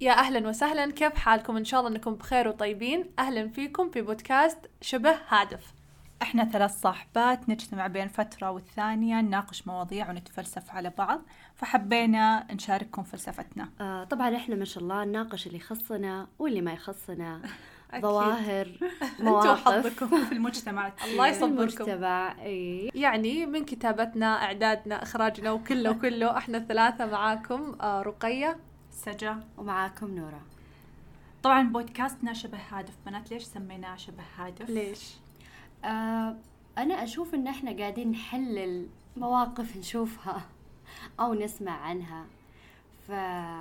يا أهلا وسهلا كيف حالكم؟ إن شاء الله إنكم بخير وطيبين. أهلا فيكم في بودكاست شبه هادف. إحنا ثلاث صاحبات نجتمع بين فترة والثانية نناقش مواضيع ونتفلسف على بعض فحبينا نشارككم فلسفتنا. آه طبعا إحنا ما شاء الله نناقش اللي يخصنا واللي ما يخصنا. ظواهر مواقف. وحظكم في المجتمع. الله يصبركم. المجتمع إي. يعني من كتابتنا إعدادنا إخراجنا وكله وكله إحنا الثلاثة معاكم آه، رقية سجا ومعاكم نورا. طبعا بودكاستنا شبه هادف بنات ليش سميناه شبه هادف؟ ليش؟ آه أنا أشوف إن إحنا قاعدين نحلل مواقف نشوفها أو نسمع عنها. ف...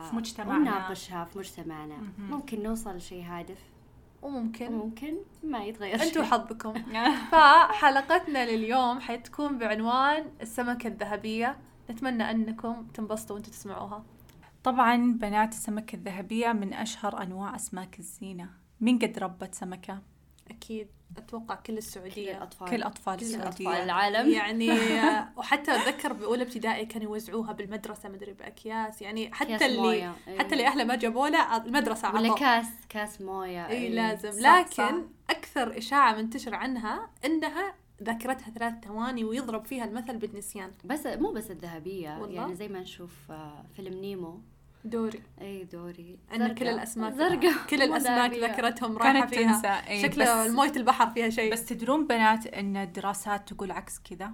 في مجتمعنا. ونناقشها في مجتمعنا. مهم. ممكن نوصل لشيء هادف؟ وممكن وممكن ما يتغير أنتوا شيء حظكم. فحلقتنا لليوم حتكون بعنوان السمكة الذهبية. نتمنى أنكم تنبسطوا وأنتم تسمعوها. طبعا بنات السمكة الذهبية من أشهر أنواع أسماك الزينة. مين قد ربت سمكة؟ أكيد. أتوقع كل كل السعوديه الأطفال. كل أطفال كل أطفال السعودية. العالم. يعني وحتى أتذكر بأولى ابتدائي كانوا يوزعوها بالمدرسة مدري بأكياس. يعني حتى كاس اللي موية. حتى اللي أهله ما جابوا له المدرسة ولا عطوا كاس كاس موية. اي إي. لازم. صح، لكن صح. أكثر إشاعة منتشر عنها إنها ذاكرتها ثلاث ثواني ويضرب فيها المثل بالنسيان. بس مو بس الذهبية. والله؟ يعني زي ما نشوف آه، فيلم نيمو. دوري. إي دوري. أن كل الاسماك زرقاء. كل الأسماك رايحه كانت فيها. تنسى. شكله بس- مويه البحر فيها شيء. بس تدرون بنات أن الدراسات تقول عكس كذا؟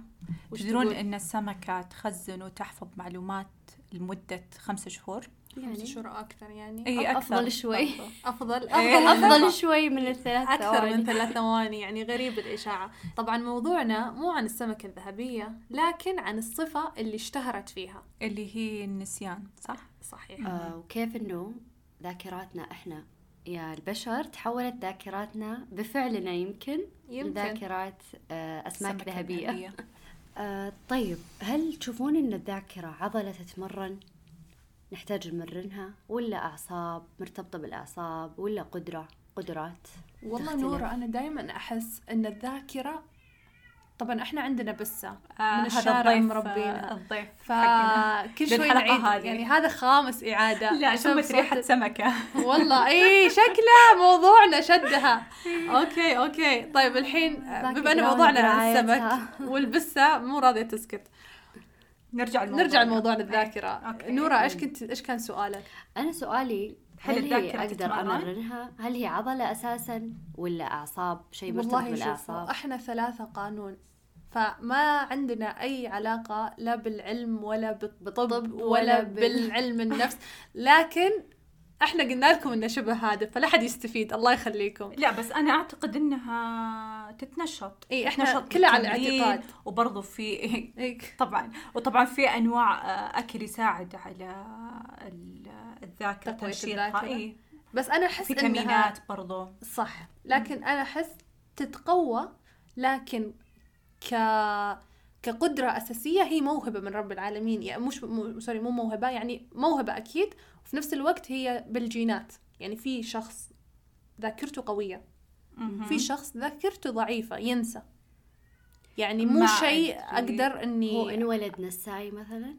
تدرون تقول؟ أن السمكة تخزن وتحفظ معلومات لمدة خمسة شهور؟ يعني شهور أكثر يعني إي أكثر أفضل شوي أفضل. أفضل أفضل شوي من الثلاث أكثر ثواني. من ثلاث ثواني يعني غريب الإشاعة طبعا موضوعنا مو عن السمكه الذهبية لكن عن الصفة اللي اشتهرت فيها اللي هي النسيان صح؟ صحيح آه وكيف إنه ذاكراتنا إحنا يا البشر تحولت ذاكراتنا بفعلنا يمكن, يمكن. لذاكرات آه أسماك ذهبية. آه طيب هل تشوفون إن الذاكرة عضلة تتمرن نحتاج نمرنها ولا أعصاب مرتبطة بالأعصاب ولا قدرة قدرات والله تختلف. نورة أنا دائما أحس أن الذاكرة طبعا إحنا عندنا بسة آه، من هذا الشارع الضيف، مربينا آه، الضيف حقنا. فكل شوي نعيد هذه. يعني هذا خامس إعادة لا شمت ريحة صوت- سمكة والله إي شكله موضوعنا شدها أوكي أوكي طيب الحين بما إن موضوعنا عن. السمك والبسة مو راضية تسكت نرجع لموضوعنا نرجع لموضوع الذاكرة. أوكي. نورا إيش كنت إيش كان سؤالك؟ أنا سؤالي هل هل, هي الذاكرة أقدر؟ أمرنها؟ هل هي عضلة أساسا ولا أعصاب؟ شيء مرتبط بالأعصاب. إحنا ثلاثة قانون فما عندنا أي علاقة لا بالعلم ولا بالطب بالطب ولا, ولا بال- بالعلم النفس. لكن إحنا قلنا لكم إنه شبه هادف فلا حد يستفيد. الله يخليكم. لا بس أنا أعتقد إنها تتنشط. إي إحنا تتنشط كلها على الاعتقاد. وبرضه في. طبعا وطبعا في أنواع آه، أكل يساعد على ال- الذاكرة تنشيطها. إي. بس أنا أحس إنها فيتامينات برضه صح. لكن أنا أحس تتقوى لكن ك كقدرة أساسية هي موهبة من رب العالمين. يعني مش مو سوري مو موهبة يعني موهبة أكيد. وفي نفس الوقت هي بالجينات. يعني في شخص ذاكرته قوية. في شخص ذاكرته ضعيفة ينسى. يعني مو شيء أدري. أقدر إني هو انولد نساي مثلا؟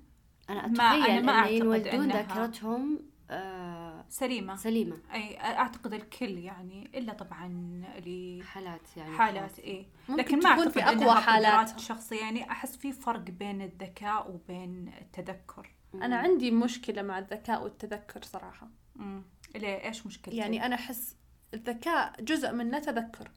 أنا ما- أنا ما أعتقد ينولدون ذاكرتهم آه سليمة. سليمة. أي أعتقد الكل يعني إلا طبعا اللي حالات يعني حالات. إي. ممكن لكن ما تكون أعتقد في أقوى إنها حالاتها. قدرات شخصيه يعني أحس في فرق بين الذكاء وبين التذكر. أنا عندي مشكلة مع الذكاء والتذكر صراحة. امم ليه إيش مشكلتك؟ يعني أنا أحس الذكاء جزء منه تذكر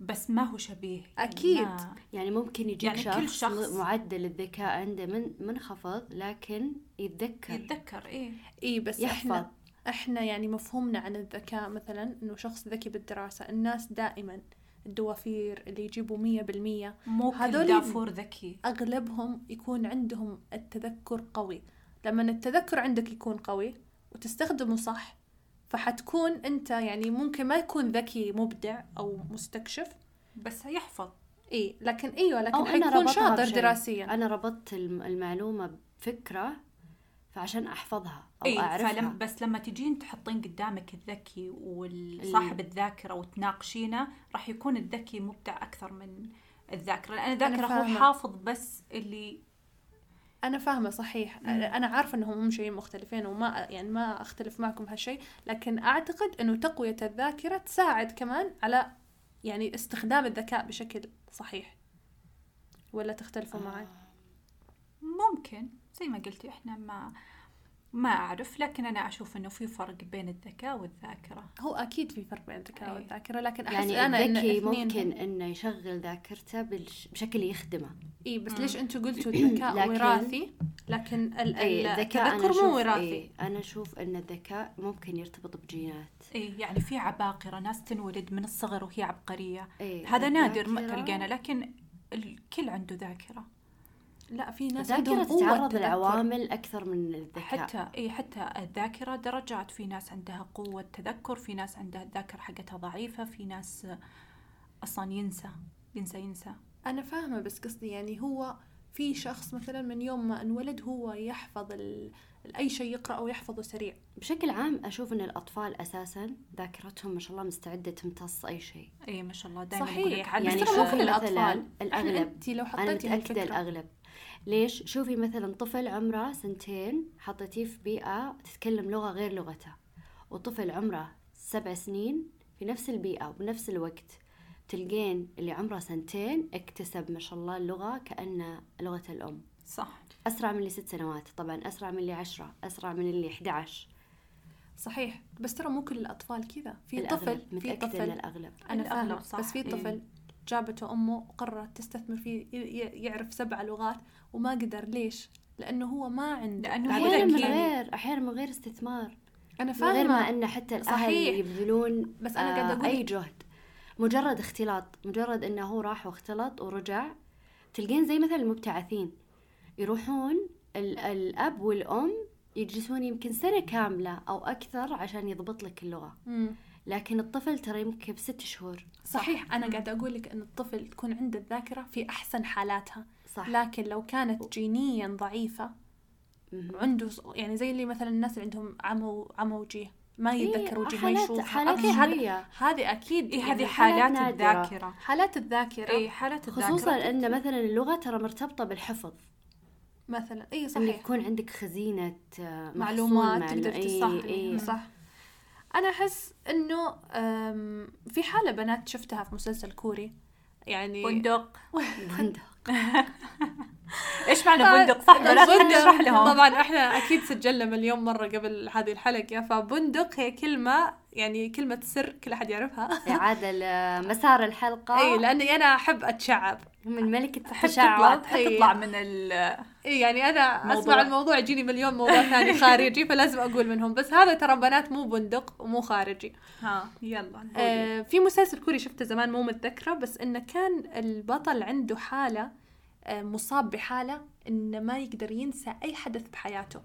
بس ما هو شبيه. أكيد. ما- يعني ممكن يجيك يعني شخص, كل شخص- معدل الذكاء عنده من منخفض لكن يتذكر. يتذكر إيه إي بس يحفظ. إحنا إحنا يعني مفهومنا عن الذكاء مثلا إنه شخص ذكي بالدراسة الناس دائما الدوافير اللي يجيبوا مية بالمية مو كل هذول دافور ذكي. أغلبهم يكون عندهم التذكر قوي. لما التذكر عندك يكون قوي وتستخدمه صح فحتكون أنت يعني ممكن ما يكون ذكي مبدع أو مستكشف. بس يحفظ إي لكن إيوه لكن أو أنا حيكون شاطر. دراسيا. أنا ربطت الم- المعلومة بفكرة فعشان أحفظها أو اي أعرفها. فلم بس لما تجين تحطين قدامك الذكي وصاحب الذاكرة وتناقشينه راح يكون الذكي مبدع أكثر من الذاكرة لأن الذاكرة هو. حافظ بس اللي أنا فاهمة صحيح. أنا عارفة إنهم هم شيئين مختلفين وما يعني ما أختلف معكم هالشيء لكن أعتقد إنه تقوية الذاكرة تساعد كمان على يعني استخدام الذكاء بشكل صحيح. ولا تختلفوا معي؟ ممكن. زي ما قلتي إحنا ما ما أعرف لكن أنا أشوف إنه في فرق بين الذكاء والذاكرة. هو أكيد في فرق بين الذكاء أي. والذاكرة لكن أحس يعني أنا إن الذكي الاثنين ممكن إنه يشغل ذاكرته بشكل يخدمه. اي بس. ليش أنتم قلتوا الذكاء لكن- وراثي؟ لكن أنا التذكر أشوف مو وراثي. إيه أنا أشوف إن الذكاء ممكن يرتبط بجينات. إيه يعني في عباقرة ناس تنولد من الصغر وهي عبقرية. إيه هذا نادر ما تلقانا لكن الكل عنده ذاكرة. لا في ناس الذاكرة عندهم قوة تتعرض. لعوامل أكثر من الذكاء. حتى إي حتى الذاكرة درجات. في ناس عندها قوة تذكر في ناس عندها الذاكرة حقتها ضعيفة في ناس أصلا ينسى ينسى ينسى. أنا فاهمة بس قصدي يعني هو في شخص مثلا من يوم ما انولد هو يحفظ ال... أي شيء يقرأ أو يحفظه سريع. بشكل عام أشوف إن الأطفال أساسا ذاكرتهم ما شاء الله مستعدة تمتص أي شيء. إي ما شاء الله دائما صحيح. يقول لك عاد يعني مو كل مثلا الأطفال. الاغلب أنت لو أنا حطيتي متأكدة هالفكره الأغلب. ليش؟ شوفي مثلا طفل عمره سنتين حطيتيه في بيئة تتكلم لغة غير لغته وطفل عمره سبع سنين في نفس البيئة وبنفس الوقت تلقين اللي عمره سنتين اكتسب ما شاء الله اللغة كأنه لغة الأم. صح. أسرع من اللي ست سنوات طبعا أسرع من اللي عشرة أسرع من اللي 11 صحيح. بس ترى مو كل الأطفال كذا. في. طفل في طفل. الأغلب. أنا الأغلب فاهمه صح. بس في إيه. طفل جابته أمه وقررت تستثمر فيه يعرف سبع لغات وما قدر. ليش؟ لأنه هو ما عنده. لأنه أحيانا من ذكي. غير أحيانا من غير استثمار. أنا من غير ما ان حتى صحيح. يبذلون بس أنا قاعدة أقول- أي جهد. مجرد اختلاط. مجرد إنه هو راح واختلط ورجع تلقين زي مثلا المبتعثين. يروحون ال- الأب والأم يجلسون يمكن سنة كاملة أو أكثر عشان يضبط لك اللغة. مم. لكن الطفل ترى يمكن بست شهور. صحيح أنا قاعدة أقول لك إن الطفل تكون عنده الذاكرة في أحسن حالاتها. صح. لكن لو كانت جينيا ضعيفة ص- يعني زي اللي مثلا الناس اللي عندهم عمى عمى وجيه. ما إيه، يتذكر وجيه ما يشوف حالات شوية. هذه أكيد اي يعني هذه حالات حالات نادرة. الذاكرة. حالات الذاكرة. اي حالات الذاكرة. خصوصا إن مثلا اللغة ترى مرتبطة بالحفظ. مثلا اي صحيح. يكون عندك خزينة آه، معلومات معلو- تقدر إيه، تصحح. إيه. صح. أنا أحس إنه في حالة بنات شفتها في مسلسل كوري. يعني بندق. بندق إيش معنى بندق؟ صح بنات بندق. نشرح لهم. طبعا إحنا أكيد سجلنا مليون مرة قبل هذه الحلقة. فبندق هي كلمة يعني كلمة سر كل أحد يعرفها. إعادة لمسار الحلقة. إي لأني أنا أحب أتشعب. من تطلع التشعب. إيه. تطلع من ال اي يعني أنا موضوع. اسمع الموضوع يجيني مليون موضوع ثاني خارجي فلازم أقول منهم بس هذا ترى بنات مو بندق ومو خارجي ها يلا. آه في مسلسل كوري شفته زمان مو متذكرة بس إنه كان البطل عنده حالة آه مصاب بحالة إنه ما يقدر ينسى أي حدث بحياته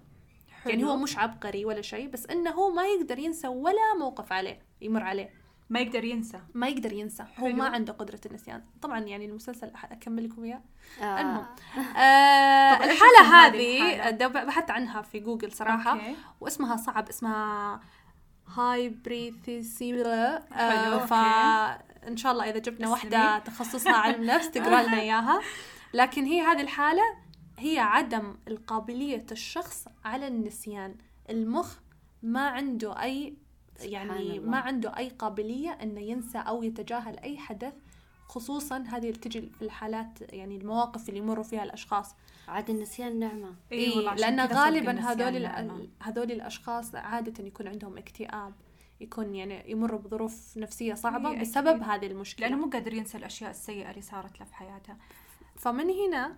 يعني حلو. هو مش عبقري ولا شيء بس إنه هو ما يقدر ينسى ولا موقف عليه يمر عليه ما يقدر ينسى ما يقدر ينسى هو. ما عنده قدرة النسيان طبعا يعني المسلسل أكمل لكم إياه آه. المهم آه اسم هذه؟ د- بحثت عنها في جوجل صراحة okay. واسمها صعب اسمها هايبريثيسيلا حلو، آه. فإن شاء الله إذا جبنا. واحدة تخصصها علم نفس تقرأ لنا إياها لكن هي هذه الحالة هي عدم القابلية الشخص على النسيان المخ ما عنده أي يعني. ما عنده أي قابلية إنه ينسى أو يتجاهل أي حدث خصوصا هذه اللي تجي في الحالات يعني المواقف اللي يمروا فيها الأشخاص. عاد النسيان نعمة. إي إيه صدق غالبا هذول هذول الأشخاص عادة يكون عندهم اكتئاب يكون يعني يمروا بظروف نفسية صعبة إيه، بسبب أكيد. هذه المشكلة. لأنه مو قادر ينسى الأشياء السيئة اللي صارت له في حياته. فمن هنا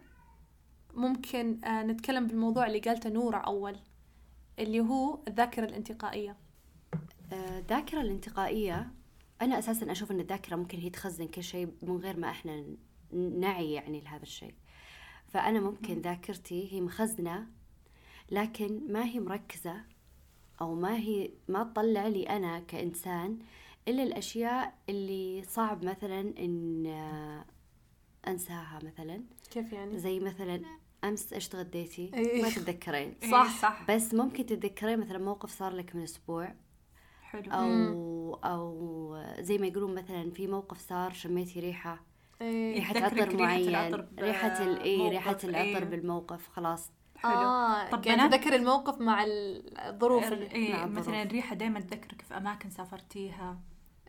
ممكن آه نتكلم بالموضوع اللي قالته نورة أول اللي هو الذاكرة الانتقائية. الذاكرة الانتقائية أنا أساسا أشوف أن الذاكرة ممكن هي تخزن كل شيء من غير ما إحنا نعي يعني لهذا الشيء فأنا ممكن ذاكرتي هي مخزنة لكن ما هي مركزة أو ما هي ما تطلع لي أنا كإنسان إلا الأشياء اللي صعب مثلا إن أنساها مثلا كيف يعني؟ زي مثلا أمس إيش تغديتي إيه. ما تتذكرين صح. صح بس ممكن تتذكرين مثلا موقف صار لك من أسبوع حلو. أو أو زي ما يقولون مثلا في موقف صار شميتي ريحة إيه ريحة عطر ريحة معين ريحة ال اي موقف، ريحه العطر إيه. بالموقف خلاص. حلو. آه طب يعني تذكر الموقف مع الظروف إيه مع الظروف. مثلا الريحة دائما تذكرك في أماكن سافرتيها.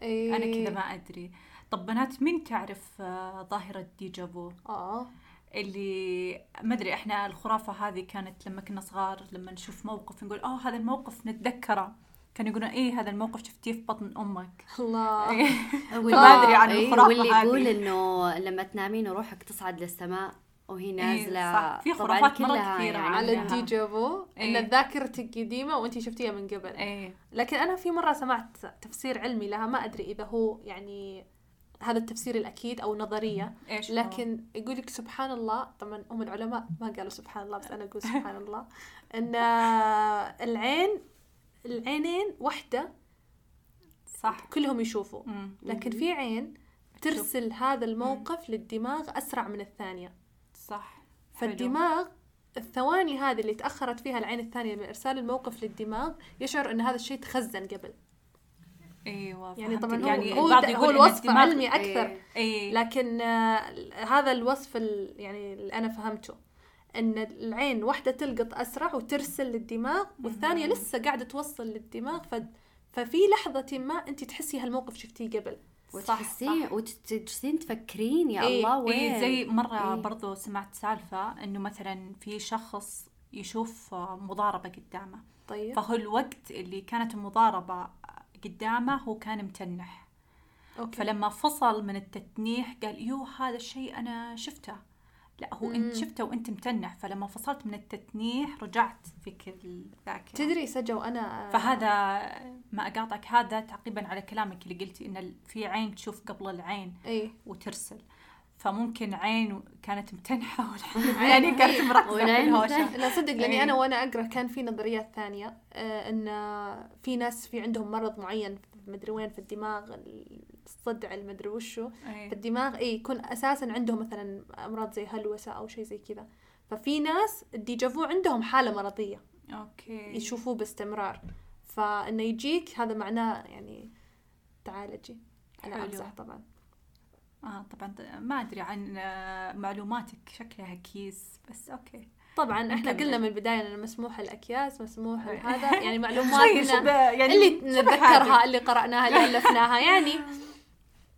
إيه. أنا كذا ما أدري. طب بنات مين تعرف آه، ظاهرة ديجافو آه. اللي ما أدري إحنا الخرافة هذه كانت لما كنا صغار لما نشوف موقف نقول اوه هذا الموقف نتذكره. كانوا يقولون إيه هذا الموقف شفتيه في بطن أمك الله واللي- ما أدري عن إيه، الخرافة واللي. يقول إنه لما تنامين وروحك تصعد للسماء وهي نازلة صح. في خرافات مرة كلها كثيرة يعني على. الديجافو إيه. إن ذاكرتك قديمه وانت شفتيها من قبل إيه لكن أنا في مرة سمعت تفسير علمي لها ما أدري إذا هو يعني هذا التفسير الأكيد أو نظرية هو؟ لكن يقول لك سبحان الله طبعا هم العلماء ما قالوا سبحان الله بس أنا أقول سبحان الله إن العين العينين واحدة صح. كلهم يشوفوا. مم. لكن في عين ترسل هذا الموقف للدماغ أسرع من الثانية. صح. حلو. فالدماغ الثواني هذه اللي تأخرت فيها العين الثانية من إرسال الموقف للدماغ يشعر إن هذا الشيء تخزن قبل. أيوه يعني. طبعا هو يعني هو, هو الوصف علمي أكثر. إيه. لكن آه، هذا الوصف ال- يعني اللي أنا فهمته. إن العين واحدة تلقط أسرع وترسل للدماغ والثانية لسه قاعدة توصل للدماغ ف ففي لحظة ما أنت تحسي هالموقف شفتيه قبل. وتحسين وتجلسين تفكرين يا إيه، الله وين؟ إيه زي مرة إيه. برضو سمعت سالفة إنه مثلا في شخص يشوف مضاربة قدامه. طيب. فهو الوقت اللي كانت المضاربة قدامه هو كان متنح. okay. فلما فصل من التتنيح قال يو هذا الشيء أنا شفته. لا هو أنت مم. شفته وأنت متنح فلما فصلت من التتنيح رجعت فيك الذاكرة تدري سجا وأنا فهذا ما أقاطعك هذا تعقيبا على كلامك اللي قلتي إن ال- في عين تشوف قبل العين إي وترسل فممكن عين كانت والعين يعني كانت مركزة في والعين متنحة. لا صدق لأني. أنا وأنا أقرأ كان في نظريات ثانية آه إن في ناس في عندهم مرض معين مدري وين في الدماغ الصدع المدري وشو. إيه. في الدماغ اي يكون أساسا عندهم مثلا أمراض زي هلوسة أو شيء زي كذا. ففي ناس ال déjà vu عندهم حالة مرضية. okay. يشوفوه باستمرار. فإنه يجيك هذا معناه يعني تعالجي. أنا حلو. امزح طبعا. آه طبعا. ما أدري عن آه، معلوماتك. شكلها كيس. بس okay. طبعا إحنا نكمل. قلنا من البداية إنه مسموح الأكياس مسموح. هذا يعني معلوماتنا يعني اللي نتذكرها. اللي قرأناها اللي ألفناها يعني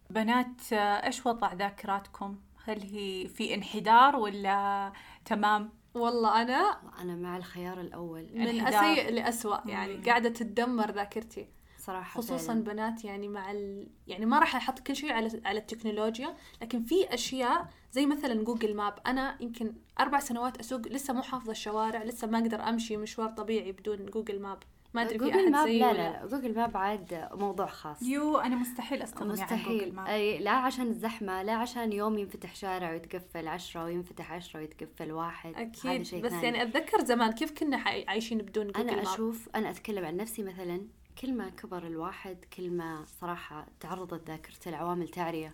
بنات إيش وضع ذاكراتكم؟ هل هي في انحدار ولا تمام؟ والله أنا أنا مع الخيار الأول من. سيء لأسوأ يعني مم. قاعدة تتدمر ذاكرتي صراحة خصوصا فعلاً. بنات يعني مع ال... يعني ما راح أحط كل شيء على على التكنولوجيا لكن في أشياء زي مثلا Google Map أنا يمكن أربع سنوات أسوق لسه مو حافظة الشوارع لسه ما أقدر أمشي مشوار طبيعي بدون جوجل ماب. ما أدري في أحد map زيي لا لا لا. Google Map عاد موضوع خاص. يو أنا مستحيل أستغني عن جوجل مستحيل. Map. أي لا عشان الزحمة لا عشان يوم ينفتح شارع ويتقفل عشرة وينفتح عشرة ويتقفل واحد. هذا أكيد شيء بس ثاني. يعني أتذكر زمان كيف كنا عايشين بدون جوجل أنا Map؟ أشوف أنا أتكلم عن نفسي مثلا. كل ما كبر الواحد كل ما صراحة تعرضت ذاكرته لعوامل تعرية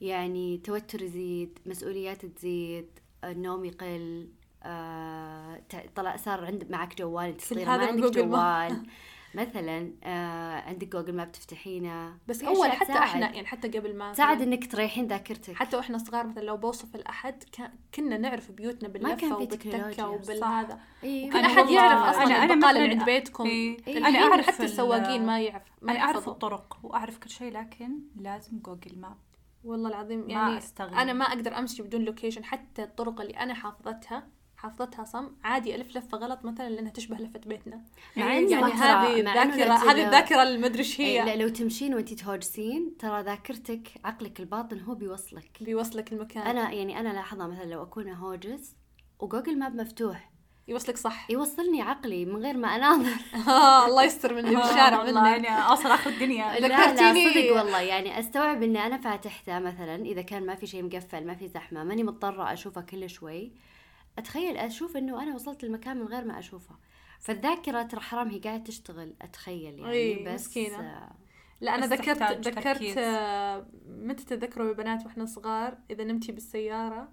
يعني توتر يزيد مسؤوليات تزيد النوم يقل آه طلع صار عند معك جوال انت صغيرة هذا ما عندك. جوال مثلا آه عندك جوجل ماب تفتحينه. بس أشياء حتى تساعد. إحنا يعني حتى قبل ما تساعد إنك تريحين ذاكرتك. حتى وإحنا صغار مثلا لو بوصف الأحد كنا نعرف بيوتنا كان باللفة في وبالتكة. وبالهذا إيه، كل أنا أحد يعرف أصلا أنا- البقاله مثلاً- اللي عند بيتكم إيه. إيه. أنا أعرف حتى ال- السواقين ما يعرف. ما أنا أعرف. الطرق وأعرف كل شيء لكن لازم Google Map والله العظيم ما يعني استغني أنا ما أقدر أمشي بدون location حتى الطرق اللي أنا حافظتها حافظتها صم. عادي ألف لفة غلط مثلا لأنها تشبه لفة بيتنا. مع إيه، إنه يعني هذه الذاكره هذه الذاكرة المدري إيش إيه، لا هي لو تمشين وانت تهوجسين ترى ذاكرتك عقلك الباطن هو بيوصلك. بيوصلك المكان. أنا يعني أنا لاحظها مثلا لو أكون هوجس وجوجل ماب مفتوح. يوصلك صح. يوصلني عقلي من غير ما أناظر. آه، الله يستر من اللي بالشارع والله. يعني اوصل اخر الدنيا. لا لا ذكرتيني- صدق والله. يعني أستوعب إني أنا فاتحته مثلا إذا كان ما في شيء مقفل ما في زحمة ماني مضطرة اشوفه كل شوي. أتخيل أشوف إنه أنا وصلت المكان من غير ما أشوفه فالذاكرة ترى حرام هي قاعدة تشتغل أتخيل يعني إي، بس مسكينة. آه، لا أنا بس ذكرت ذكرت. آه، متى تذكروا يا بنات وإحنا صغار إذا نمتي بالسيارة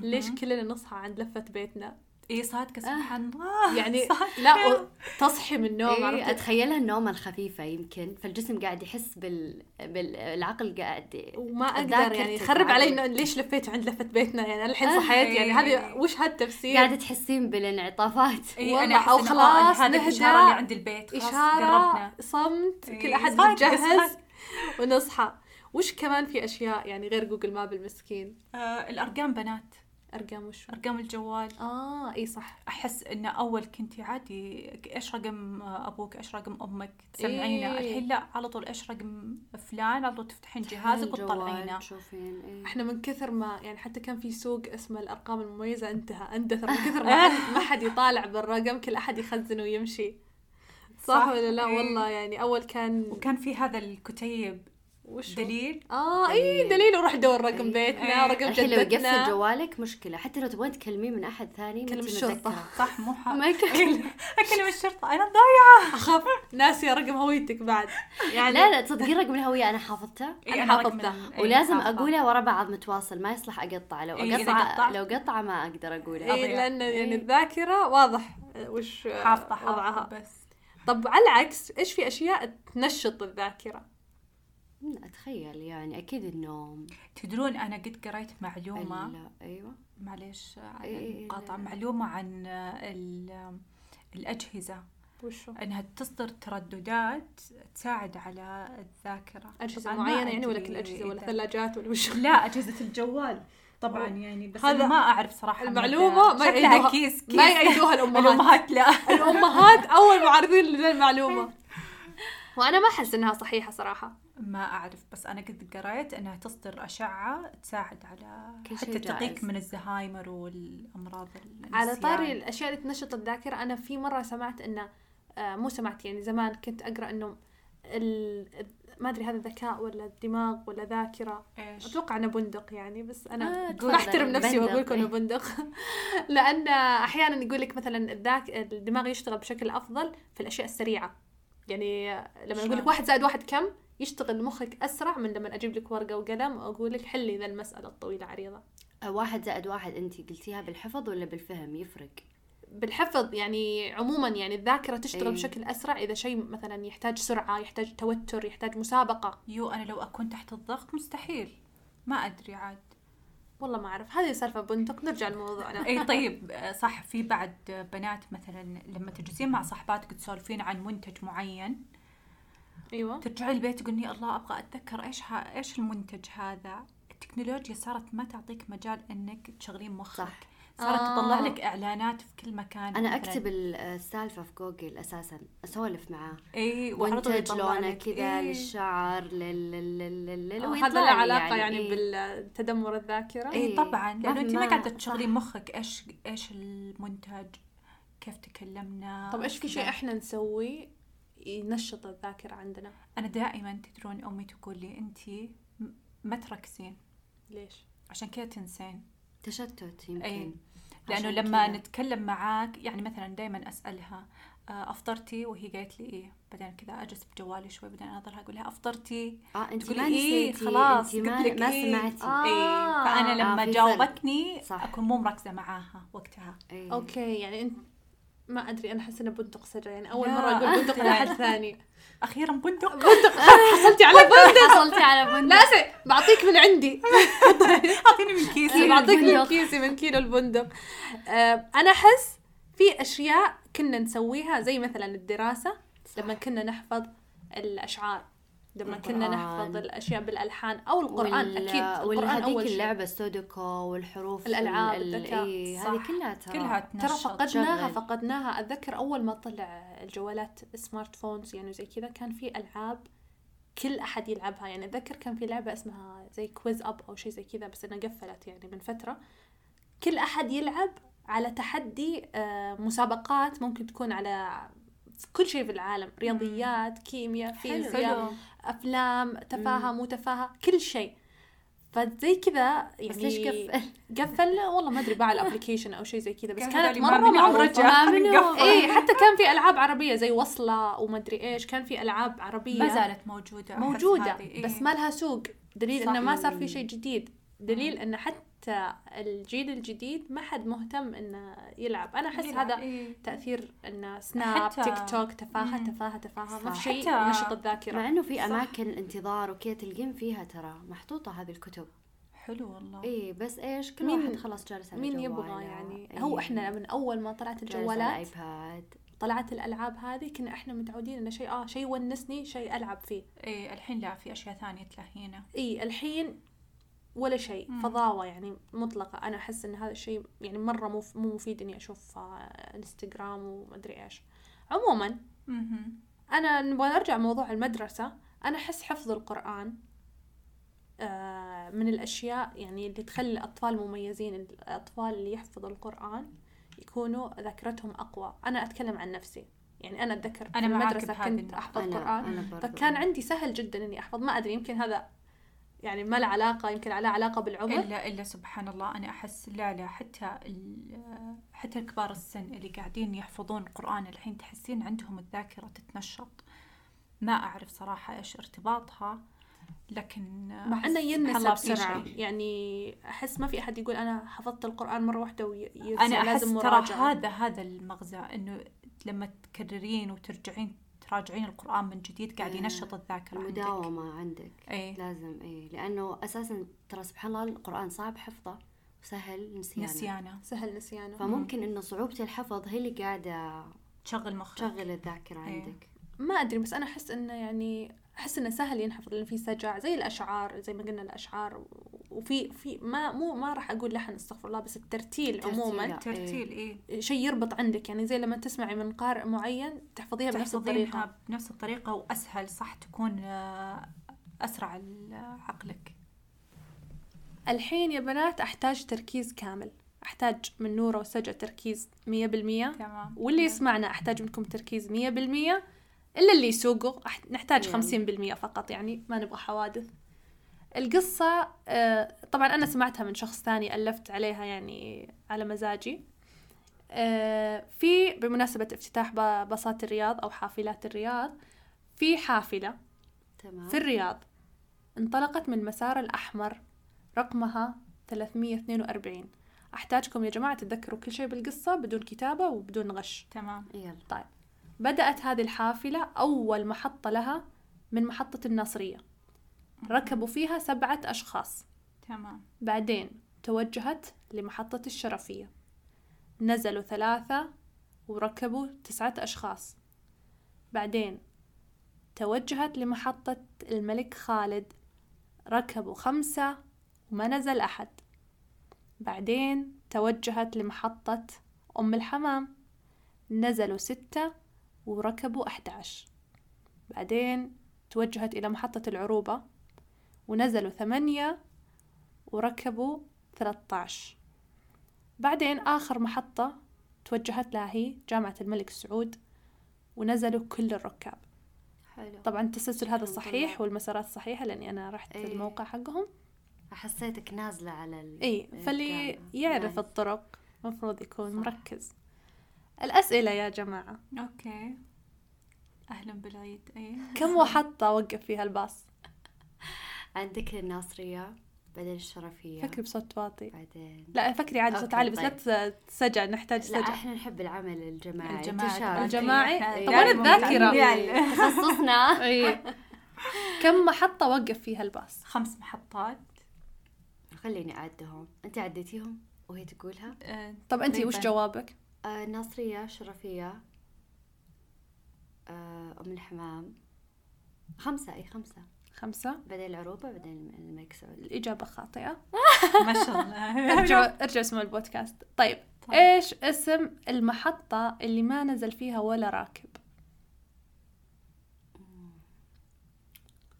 ليش. كلنا نصحى عند لفة بيتنا اي صادقه سبحان الله يعني صادقة. لا تصحي من النوم إيه؟ اتخيلها النومة الخفيفة يمكن فالجسم قاعد يحس بال... بالعقل قاعد وما أقدر يعني. يخرب علي إنه ليش لفيت عند لفة بيتنا يعني أنا الحين صحيت يعني هذه وش هالتفسير؟ قاعدة تحسين بالانعطافات والله، أنا إنه خلاص هذا نهدى. الاشاره اللي عند البيت خلاص إشارة قربنا صمت إيه، كل احد متجهز. ونصحى وش كمان في أشياء يعني غير Google Map المسكين آه الأرقام بنات أرقام وش أرقام الجوال. آه إي صح. أحس إنه أول كنتي عادي إيش رقم أبوك؟ إيش رقم أمك؟ تسمعينه. إيه. الحين لا على طول إيش رقم فلان؟ على طول تفتحين جهازك وتطلعينه. تشوفين إيه. إحنا من كثر ما يعني حتى كان في سوق اسمه الأرقام المميزة انتهى اندثر. من كثر ما ما حد يطالع بالرقم كل أحد يخزن ويمشي. صح, صح. ولا لا؟ إيه. والله يعني أول كان وكان في هذا الكتيب وش دليل آه اي إيه. دليل وروح دور رقم إيه. بيتنا إيه. رقم الحين لو يقفل جدتنا جوالك مشكلة حتى لو تبغين تكلمين من أحد ثاني كلم. متذكرة. صح مو. ما اكلم الشرطة أنا ضايعة أخاف ناسيه رقم هويتك بعد يعني لا لا تصدقين رقم الهوية أنا حافظته إيه، أنا رقم حافظته. ولازم حافظة. اقولها ورا بعض متواصل ما يصلح أقطع لو اقطع. لو قطع ما أقدر اقولها إيه أضيع. لأن يعني. الذاكرة واضح وش حافظة حافظة وضعها بس طب على العكس إيش في أشياء تنشط الذاكرة أتخيل يعني أكيد النوم تدرون أنا قد قريت معلومة؟ ال- أيوه. معليش على إيه، المقاطعة لا. معلومة عن ال- الأجهزة. وشو؟ أنها تصدر ترددات تساعد على الذاكرة. أجهزة معينة يعني ولا كل أجهزة ولا ثلاجات ولا وش لا أجهزة الجوال. طبعا أوه. يعني بس هذا ما أعرف صراحة المعلومة مدى- ما يأيدوها- كيس كيس ما يأيدوها الأمهات. الأمهات لا. الأمهات أول معارضين للمعلومة. وأنا ما أحس إنها صحيحة صراحة ما أعرف بس أنا قد قريت أنها تصدر أشعة تساعد على كل شيء حتى تقيك. من الزهايمر والأمراض النسيان على طاري الأشياء اللي تنشط الذاكرة أنا في مرة سمعت إنه آه مو سمعت يعني زمان كنت أقرأ إنه ال... ما أدري هذا ذكاء ولا دماغ ولا ذاكرة إيش أتوقع إنه بندق يعني بس أنا آه، بحترم تفضل. نفسي وأقول لكم إنه إيه. بندق لأن أحيانا يقول لك مثلا الذاك الدماغ يشتغل بشكل أفضل في الأشياء السريعة يعني لما أقول لك؟ واحد زائد واحد كم يشتغل مخك أسرع من لما أجيب لك ورقة وقلم وأقول لك حلي ذا المسألة الطويلة عريضة. آه، واحد زائد واحد انت قلتيها بالحفظ ولا بالفهم؟ يفرق. بالحفظ يعني عموما يعني الذاكرة تشتغل إيه. بشكل أسرع إذا شيء مثلا يحتاج سرعة يحتاج توتر يحتاج مسابقة. يو أنا لو أكون تحت الضغط مستحيل. ما أدري عاد. والله ما أعرف هذه سالفه بندق نرجع لموضوعنا. اي طيب صح في بعد بنات مثلا لما تجلسين مع صاحباتك تسولفين عن منتج معين؟ أيوه. ترجعي البيت تقولي الله أبغى أتذكر إيش ها إيش المنتج هذا؟ التكنولوجيا صارت ما تعطيك مجال إنك تشغلين مخك. صح. صارت آه. تطلع لك إعلانات في كل مكان أنا مثلاً. أكتب ال- السالفة في جوجل أساسا أسولف معاه إي يطلع لونه. كذا إيه. للشعر لل لل لل آه، هذا له علاقه يعني, إيه. بالتدمر الذاكرة إي إيه. طبعا لأنه أنت ما قاعدة. تشغلين مخك إيش إيش المنتج كيف تكلمنا طب إيش في شيء. إحنا نسوي ينشط الذاكرة عندنا أنا دائما تدرون أمي تقول لي انت ما تركزين ليش عشان كذا تنسين تشتت يمكن أي. لأنه لما كذا. نتكلم معاك يعني مثلا دائما أسألها آه، أفطرتي وهي قالت لي إيه بعدين كذا أجلس بجوالي شوي بعدين اضلها أقول لها أفطرتي آه أنت تقولي ما إيه نسيتي خلاص أنت ما, قلت لك ما إيه. سمعتي آه. إيه فأنا لما آه، في فرق. جاوبتني صح. أكون مو مركزة معاها وقتها إيه. okay يعني أنت ما أدري أنا أحس إنه بندق سجع يعني أول مرة أقول بندق. لاحد ثاني. أخيرا بندق. حصلتي على بندق. حصلتي على بندق. لا سي بعطيك من عندي. أعطيني من كيسي. بعطيك من. كيسي من كيلو البندق. آه، أنا أحس في أشياء كنا نسويها زي مثلا الدراسة لما كنا نحفظ الأشعار. لما كنا. نحفظ الأشياء بالألحان أو القرآن وال- أكيد القرآن هذيك أول شيء اللعبة السودوكو والحروف الألعاب، ال- ال- الذكاء. إيه،. هذه كلها ترى كلها ترى فقدناها شغل. فقدناها أتذكر أول ما طلع الجوالات smart phones يعني زي كذا كان في ألعاب كل أحد يلعبها يعني أتذكر كان في لعبة اسمها زي QuizUp أو شيء زي كذا بس إنها قفلت يعني من فترة كل أحد يلعب على تحدي آه، مسابقات ممكن تكون على كل شيء في العالم. رياضيات كيمياء فيزياء أفلام تفاهه مو تفاهه كل شيء. فزي كذا يعني بس ليش قفل؟ قفل؟ والله ما أدري باع الابلكيشن أو شيء زي كذا. بس كان كانت مرة معروفه. إيه حتى كان في ألعاب عربية زي وصلة وما أدري إيش. كان في ألعاب عربية. ما زالت موجودة. موجودة هذه. إيه. بس ما لها سوق. دليل. إنه ما صار في شيء جديد. دليل إنه حتى حتى الجيل الجديد ما حد مهتم إنه يلعب أنا أحس هذا إيه. تأثير انه سناب حتى- تيك توك تفاهه مم. تفاهة تفاهة ما في صح. شيء حتى- ينشط مع الذاكره إنه في صح. أماكن انتظار وكذا تلقين فيها ترى محطوطة هذه الكتب حلو والله اي بس إيش كل مين- واحد خلاص جالس على مين. يبغى يعني إيه. هو إحنا من أول ما طلعت الجوالات الآيباد طلعت الألعاب هذه كنا إحنا متعودين إنه شيء آه شيء يونسني شيء ألعب فيه إيه الحين لا في أشياء ثانية تلهينا اي الحين ولا شيء مم. فضاوه يعني مطلقة أنا أحس إن هذا الشيء يعني مرة مو مو مفيد إني أشوف آه، إنستغرام ومدري إيش عموما. أنا نبغى نرجع موضوع المدرسة أنا أحس حفظ القرآن آه، من الأشياء يعني اللي تخلي الأطفال مميزين الأطفال اللي يحفظوا القرآن يكونوا ذاكرتهم أقوى أنا أتكلم عن نفسي يعني أنا أتذكر في أنا معاك المدرسة كنت. أحفظ أنا- قرآن أنا. فكان عندي سهل جدا إني أحفظ ما أدري يمكن هذا يعني ما له علاقة يمكن له علاقة بالعمر. إلا إلا سبحان الله أنا أحس لا لا حتى حتى كبار السن اللي قاعدين يحفظون القرآن الحين تحسين عندهم الذاكرة تتنشط. ما أعرف صراحة إيش ارتباطها لكن مع أحس إنه ينسى بسرعة. يعني أحس ما في أحد يقول أنا حفظت القرآن مرة واحدة ويرجع أنا أحس لازم ترى هذا هذا المغزى إنه لما تكررين وترجعين تراجعين القرآن من جديد قاعد آه، ينشط الذاكرة عندك. المداومة عندك. إيه. لازم اي لأنه أساسا ترى سبحان الله القرآن صعب حفظه وسهل نسيانه. نسيانه. سهل نسيانه. فممكن إنه صعوبة الحفظ هي اللي قاعدة تشغل مخك. تشغل الذاكرة إيه. عندك. ما أدري بس أنا أحس إنه يعني أحس إنه سهل ينحفظ لأن في سجع زي الأشعار زي ما قلنا الأشعار وفي في ما مو ما راح أقول لحن استغفر الله بس الترتيل ترتيل، عموما لا. ترتيل إيه. شيء يربط عندك. يعني زي لما تسمعي من قارئ معين تحفظيها بنفس الطريقة. بنفس الطريقة وأسهل صح؟ تكون آه، أسرع ال- عقلك. الحين يا بنات أحتاج تركيز كامل. أحتاج من نورة وسجع تركيز مية بالمية. تمام واللي يسمعنا أحتاج منكم تركيز مية بالمية. إلا اللي يسوقوا نحتاج يلا. خمسين بالمية فقط يعني ما نبغى حوادث. القصة آه، طبعا أنا سمعتها من شخص ثاني ألفت عليها يعني على مزاجي. آه، في بمناسبة افتتاح باصات الرياض أو حافلات الرياض في حافلة تمام. في الرياض انطلقت من المسار الأحمر رقمها 342 أحتاجكم يا جماعة تتذكروا كل شيء بالقصة بدون كتابة وبدون غش. تمام. يلا طيب. بدأت هذه الحافلة أول محطة لها من محطة الناصرية. ركبوا فيها سبعة أشخاص. تمام. بعدين توجهت لمحطة الشرفية. نزلوا ثلاثة وركبوا تسعة أشخاص. بعدين توجهت لمحطة الملك خالد. ركبوا خمسة وما نزل أحد. بعدين توجهت لمحطة أم الحمام. نزلوا ستة وركبوا 11 بعدين توجهت إلى محطة العروبة ونزلوا ثمانية وركبوا 13 بعدين آخر محطة توجهت لها هي جامعة الملك سعود ونزلوا كل الركاب حلو طبعا التسلسل هذا صحيح. والمسارات صحيحة لأني أنا رحت إيه. الموقع حقهم حسيتك نازلة على ال... اي فاللي. يعرف. الطرق مفروض يكون صح. مركز الأسئلة يا جماعة. أوكي. أهلا بالعيد إيه. كم محطة وقف فيها الباص؟ عندك الناصرية بعدين الشرفية. فكري بصوت واطي. بعدين. لا فكري عادي صوت عالي بس طيب. لا تسجع نحتاج لا سجع إحنا نحب العمل الجماعي. الجماعي. الجماعي؟ طبعاً دائماً الذاكرة. متعلمين. تخصصنا. اي كم محطة وقف فيها الباص؟ خمس محطات. خليني أعدهم. أنت عديتيهم وهي تقولها؟ آه، طب انت وش. جوابك؟ آه الناصريه شرفية آه أم الحمام. خمسة إي خمسة. خمسة. بعدين العروبه بعدين الملك سعود. الإجابة خاطئة. ما شاء الله. ارجعوا ارجعوا اسمعوا البودكاست. طيب طيب. إيش اسم المحطة اللي ما نزل فيها ولا راكب؟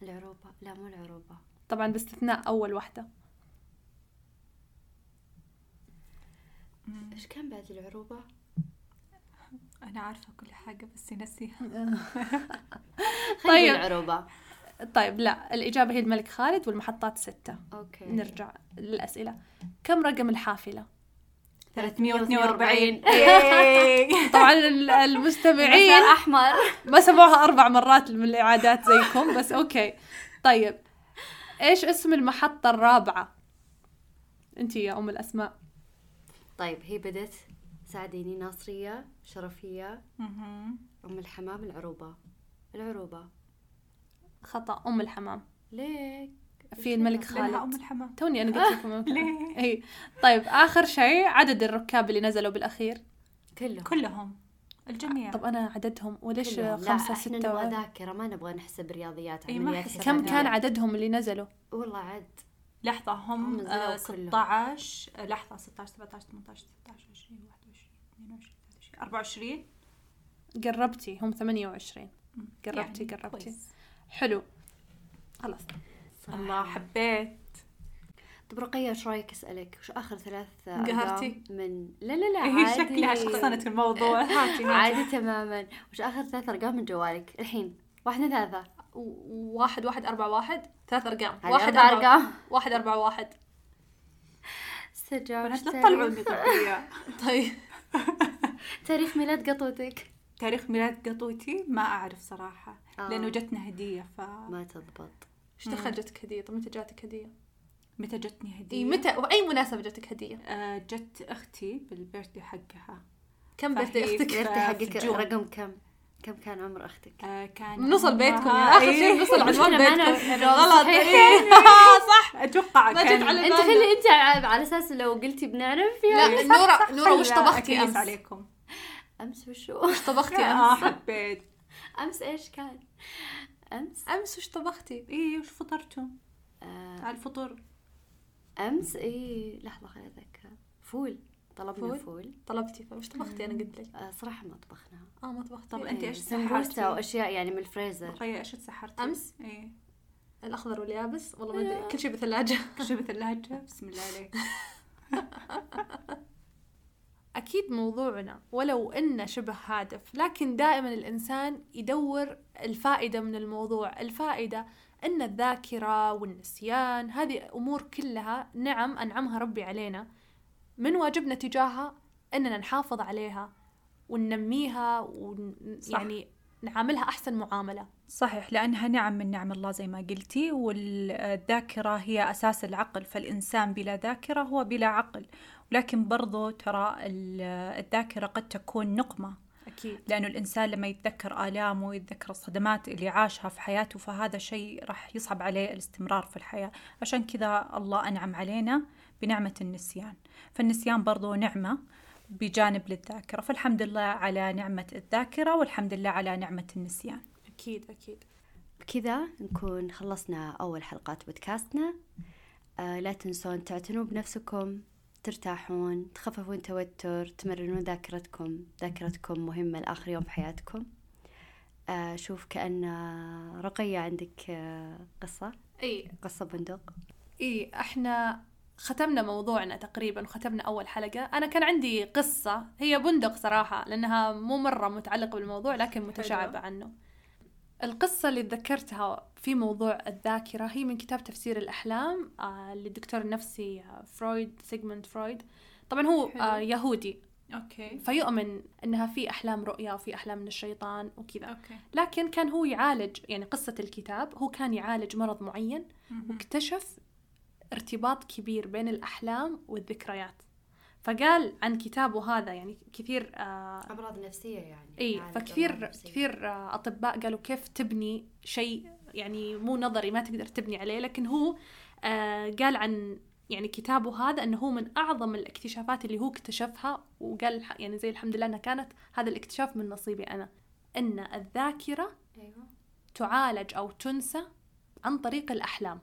العروبة. لا مو العروبة. طبعا باستثناء أول واحدة. إيش كان بعد العروبة؟ أنا عارفة كل حاجة بس نسيها. خلي طيب. العروبة. طيب لا الإجابة هي الملك خالد والمحطات ستة. أوكي. نرجع للأسئلة. كم رقم الحافلة؟ 342 إيه. طبعا ال- المستمعين أحمر. ما سمعوها أربع مرات من الإعادات زيكم بس okay. طيب إيش اسم المحطة الرابعة؟ انت يا أم الأسماء. طيب هي بدت ساعديني ناصرية شرفية. أم الحمام العروبة. العروبة. خطأ. أم الحمام. ليك. في الملك خالد. أم الحمام. توني أنا قلت لكم. ليه؟ إي. طيب آخر شيء عدد الركاب اللي نزلوا بالأخير. كلهم. كلهم. الجميع. طب أنا عددهم؟ وليش كلهم. لا خمسة إحنا ستة؟ نبغى و... ذاكرة. ما نبغى نحسب رياضيات عمليات حسب. كم. كان عددهم اللي نزلوا؟ والله عد. لحظة هم هم نزلوا آه كلهم. 16 آه، لحظة 16 17 18 19 20 21 22 23 24 قربتي هم 28 مم. قربتي يعني قربتي. كويس. حلو. خلاص. الله حبيت. طب رقية إيش رأيك أسألك؟ وش آخر ثلاث قهرتي؟ أرقام من لا لا لا هي عادي. شكلها شخصنت الموضوع. هاتي عادي تماما. وش آخر ثلاث أرقام من جوالك؟ الحين. واحد ثلاثة. واحد واحد أربعة واحد. ثلاث أرقام. واحد أربع أربعة. أرقام. واحد أربعة واحد. استجاب بنات لا تطلعوا النقطية طيب. تاريخ ميلاد قطوتك تاريخ ميلاد قطوتي ما أعرف صراحة آه. لأنه جتنا هدية ف ما تضبط إيش دخل جتك هدية؟ طب متى جاتك هدية؟ متى جتني هدية؟ إي متى وأي مناسبة جاتك هدية؟ آه جت أختي بالبيرثدي حقها كم بيرثدي أختك؟ في- عرفتي حقك. رقم كم؟ كم كان عمر أختك؟ آه كان نوصل بيتكم يعني عمرها- آخر شيء. نوصل عنوان بيتكم غلط. إيه. صح أتوقع ما كان جت على أنت. خلي أنت على على أساس لو قلتي بنعرف لا نورا نورا وش طبختي أمس؟ عليكم أمس وشو؟ وش طبختي آه أمس؟ حبيت أمس إيش كان؟ أمس أمس وش طبختي؟ إيه وش فطرتوا؟ آه على الفطور أمس اي لحظة خليني أتذكر فول طلبنا فول؟ فول, فول. طلبتي فوش طبختي أنا قلت لك. آه صراحة ما طبخنا آه ما طبختي. طب إيش سمبوسة سحرتي؟ وأشياء يعني من الفريزر. رقية إيش تسحرتي؟ أمس؟ إيه. الأخضر واليابس؟ والله ما أدري. آه. كل شيء بالثلاجة كل شيء بالثلاجة بسم الله عليك. أكيد موضوعنا ولو إنه شبه هادف لكن دائما الإنسان يدور الفائدة من الموضوع. الفائدة أن الذاكرة والنسيان هذه أمور كلها نعم أنعمها ربي علينا. من واجبنا تجاهها أننا نحافظ عليها وننميها. ويعني نعاملها أحسن معاملة. صحيح لأنها نعم من نعم الله زي ما قلتي والذاكرة هي أساس العقل فالإنسان بلا ذاكرة هو بلا عقل. ولكن برضو ترى ال- الذاكرة قد تكون نقمة. أكيد. لأنه الإنسان لما يتذكر آلامه ويتذكر الصدمات اللي عاشها في حياته فهذا شيء راح يصعب عليه الاستمرار في الحياة. عشان كذا الله أنعم علينا بنعمة النسيان. فالنسيان برضو نعمة بجانب للذاكرة. فالحمد لله على نعمة الذاكرة والحمد لله على نعمة النسيان. أكيد أكيد. بكذا نكون خلصنا أول حلقات بودكاستنا. آه لا تنسون تعتنوا بنفسكم. ترتاحون تخففون توتر تمرنون ذاكرتكم. ذاكرتكم مهمة لآخر يوم في حياتكم آه شوف كأن آه، رقية عندك آه قصة. أي. قصة بندق. إيه إحنا ختمنا موضوعنا تقريبا وختمنا أول حلقة. أنا كان عندي قصة هي بندق صراحة لأنها مو مرة متعلقة بالموضوع لكن متشعبة عنه. القصة اللي تذكرتها في موضوع الذاكرة هي من كتاب تفسير الأحلام آه للدكتور النفسي آه، فرويد سيغموند فرويد. طبعا هو حلو. آه يهودي. okay. فيؤمن أنها في أحلام رؤيا وفي أحلام من الشيطان وكذا. okay. لكن كان هو يعالج يعني قصة الكتاب هو كان يعالج مرض معين واكتشف ارتباط كبير بين الأحلام والذكريات. فقال عن كتابه هذا يعني كثير آه أمراض نفسية يعني إي فكثير. كثير آه أطباء قالوا كيف تبني شيء يعني مو نظري ما تقدر تبني عليه لكن هو آه قال عن يعني كتابه هذا إنه هو من أعظم الاكتشافات اللي هو اكتشفها وقال يعني زي الحمد لله إنها كانت هذا الاكتشاف من نصيبي أنا إن الذاكرة أيوة. تعالج أو تنسى عن طريق الأحلام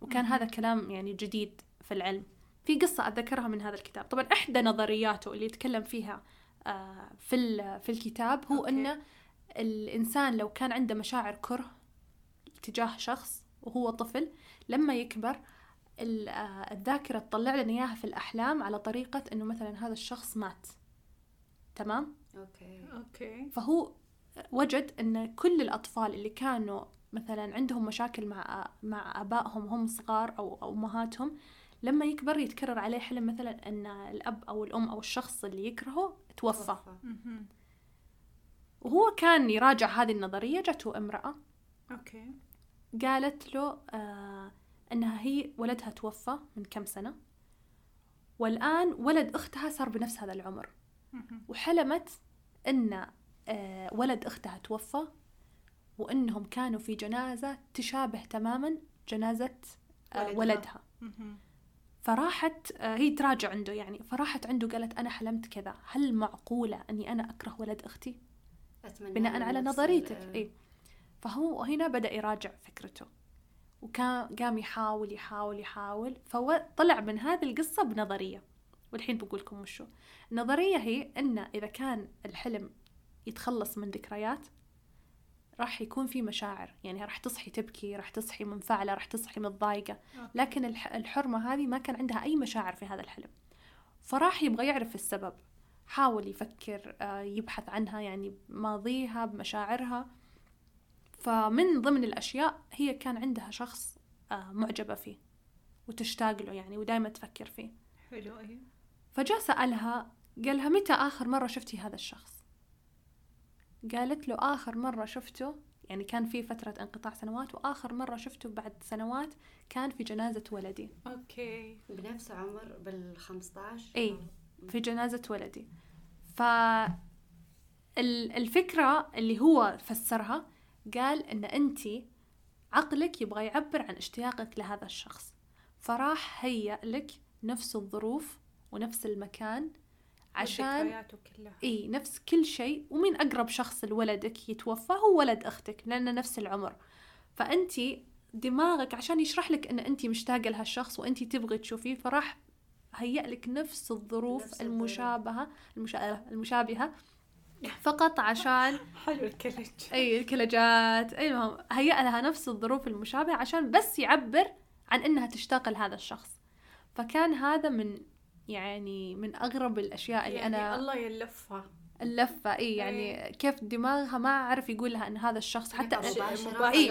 وكان هذا كلام يعني جديد في العلم في قصة أتذكرها من هذا الكتاب. طبعا إحدى نظرياته اللي يتكلم فيها آه، في ال- في الكتاب هو أوكي. أن الإنسان لو كان عنده مشاعر كره تجاه شخص وهو طفل لما يكبر ال- آه، الذاكرة تطلع لنا إياها في الأحلام على طريقة أنه مثلا هذا الشخص مات. تمام؟ okay. okay. فهو وجد إن كل الأطفال اللي كانوا مثلا عندهم مشاكل مع مع آبائهم وهم صغار أو أو أمهاتهم لما يكبر يتكرر عليه حلم مثلا أن الأب أو الأم أو الشخص اللي يكرهه توفى. وهو كان يراجع هذه النظرية جته امرأة. okay. قالت له آه إنها هي ولدها توفى من كم سنة. والآن ولد أختها صار بنفس هذا العمر. وحلمت أن آه، ولد أختها توفى. وأنهم كانوا في جنازة تشابه تماما جنازة آه، ولدها. ولدها. فراحت آه، هي تراجع عنده يعني فراحت عنده قالت أنا حلمت كذا هل معقولة أني أنا أكره ولد أختي؟ بناء على نظريتك ال- إيه. فهو هنا بدأ يراجع فكرته وكان قام يحاول يحاول يحاول فطلع من هذه القصة بنظرية. والحين بقول لكم وشو. النظرية هي إن إذا كان الحلم يتخلص من ذكريات راح يكون في مشاعر. يعني راح تصحي تبكي راح تصحي منفعلة راح تصحي متضايقة. لكن الح- الحرمة هذه ما كان عندها أي مشاعر في هذا الحلم. فراح يبغى يعرف السبب. حاول يفكر آه، يبحث عنها يعني بماضيها بمشاعرها. فمن ضمن الأشياء هي كان عندها شخص آه، معجبة فيه. وتشتاق له يعني ودائما تفكر فيه. حلو إيه فجاء سألها قالها متى آخر مرة شفتي هذا الشخص؟ قالت له آخر مرة شفته يعني كان في فترة انقطاع سنوات وآخر مرة شفته بعد سنوات كان في جنازة ولدي. أوكي. بنفس عمر بال 15 إي. في جنازة ولدي. ف ال- الفكرة اللي هو فسرها قال إن أنت عقلك يبغى يعبر عن اشتياقك لهذا الشخص فراح هيأ لك نفس الظروف ونفس المكان عشان كلها. إي نفس كل شيء. ومين أقرب شخص لولدك يتوفى؟ هو ولد أختك لأنه نفس العمر. فانت دماغك عشان يشرح لك إن انت مشتاقة لهالشخص وانت تبغي تشوفيه فراح هيأ لك نفس الظروف نفس. المشابهة المشا... المشابهة. فقط عشان حلو الكلج إي الكلجات إي المهم هيأ لها نفس الظروف المشابهة عشان بس يعبر عن إنها تشتاق لهذا الشخص. فكان هذا من يعني من أغرب الأشياء اللي يعني أنا الله يلفها اللفة اي يعني كيف دماغها ما عرف يقول لها إن هذا الشخص حتى إيه.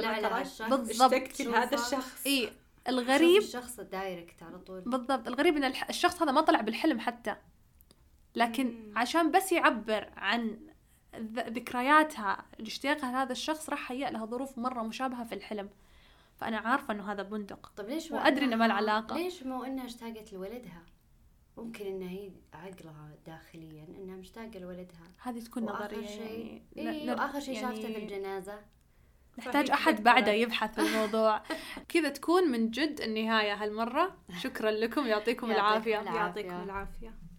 طلع لها الشخص. بالضبط. شوفها. الشخص اي الغريب الشخص الدايركت على طول بالضبط الغريب إن الشخص هذا ما طلع بالحلم حتى لكن مم. عشان بس يعبر عن ذكرياتها لاشتياقها لهذا الشخص راح هيأ لها ظروف مرة مشابهة في الحلم فأنا عارفة إنه هذا بندق طب ليش وأدري إنه ما علاقة. ليش مو إنها اشتاقت لولدها ممكن إنها هي عقلها داخليا إنها مشتاقة لولدها. هذه تكون نظرية شيء يعني ن- وآخر شيء يعني شافته في الجنازة. نحتاج تذكرت. بعده يبحث في الموضوع. كذا تكون من جد النهاية هالمرة. شكرا لكم يعطيكم العافية. يعطيكم العافية.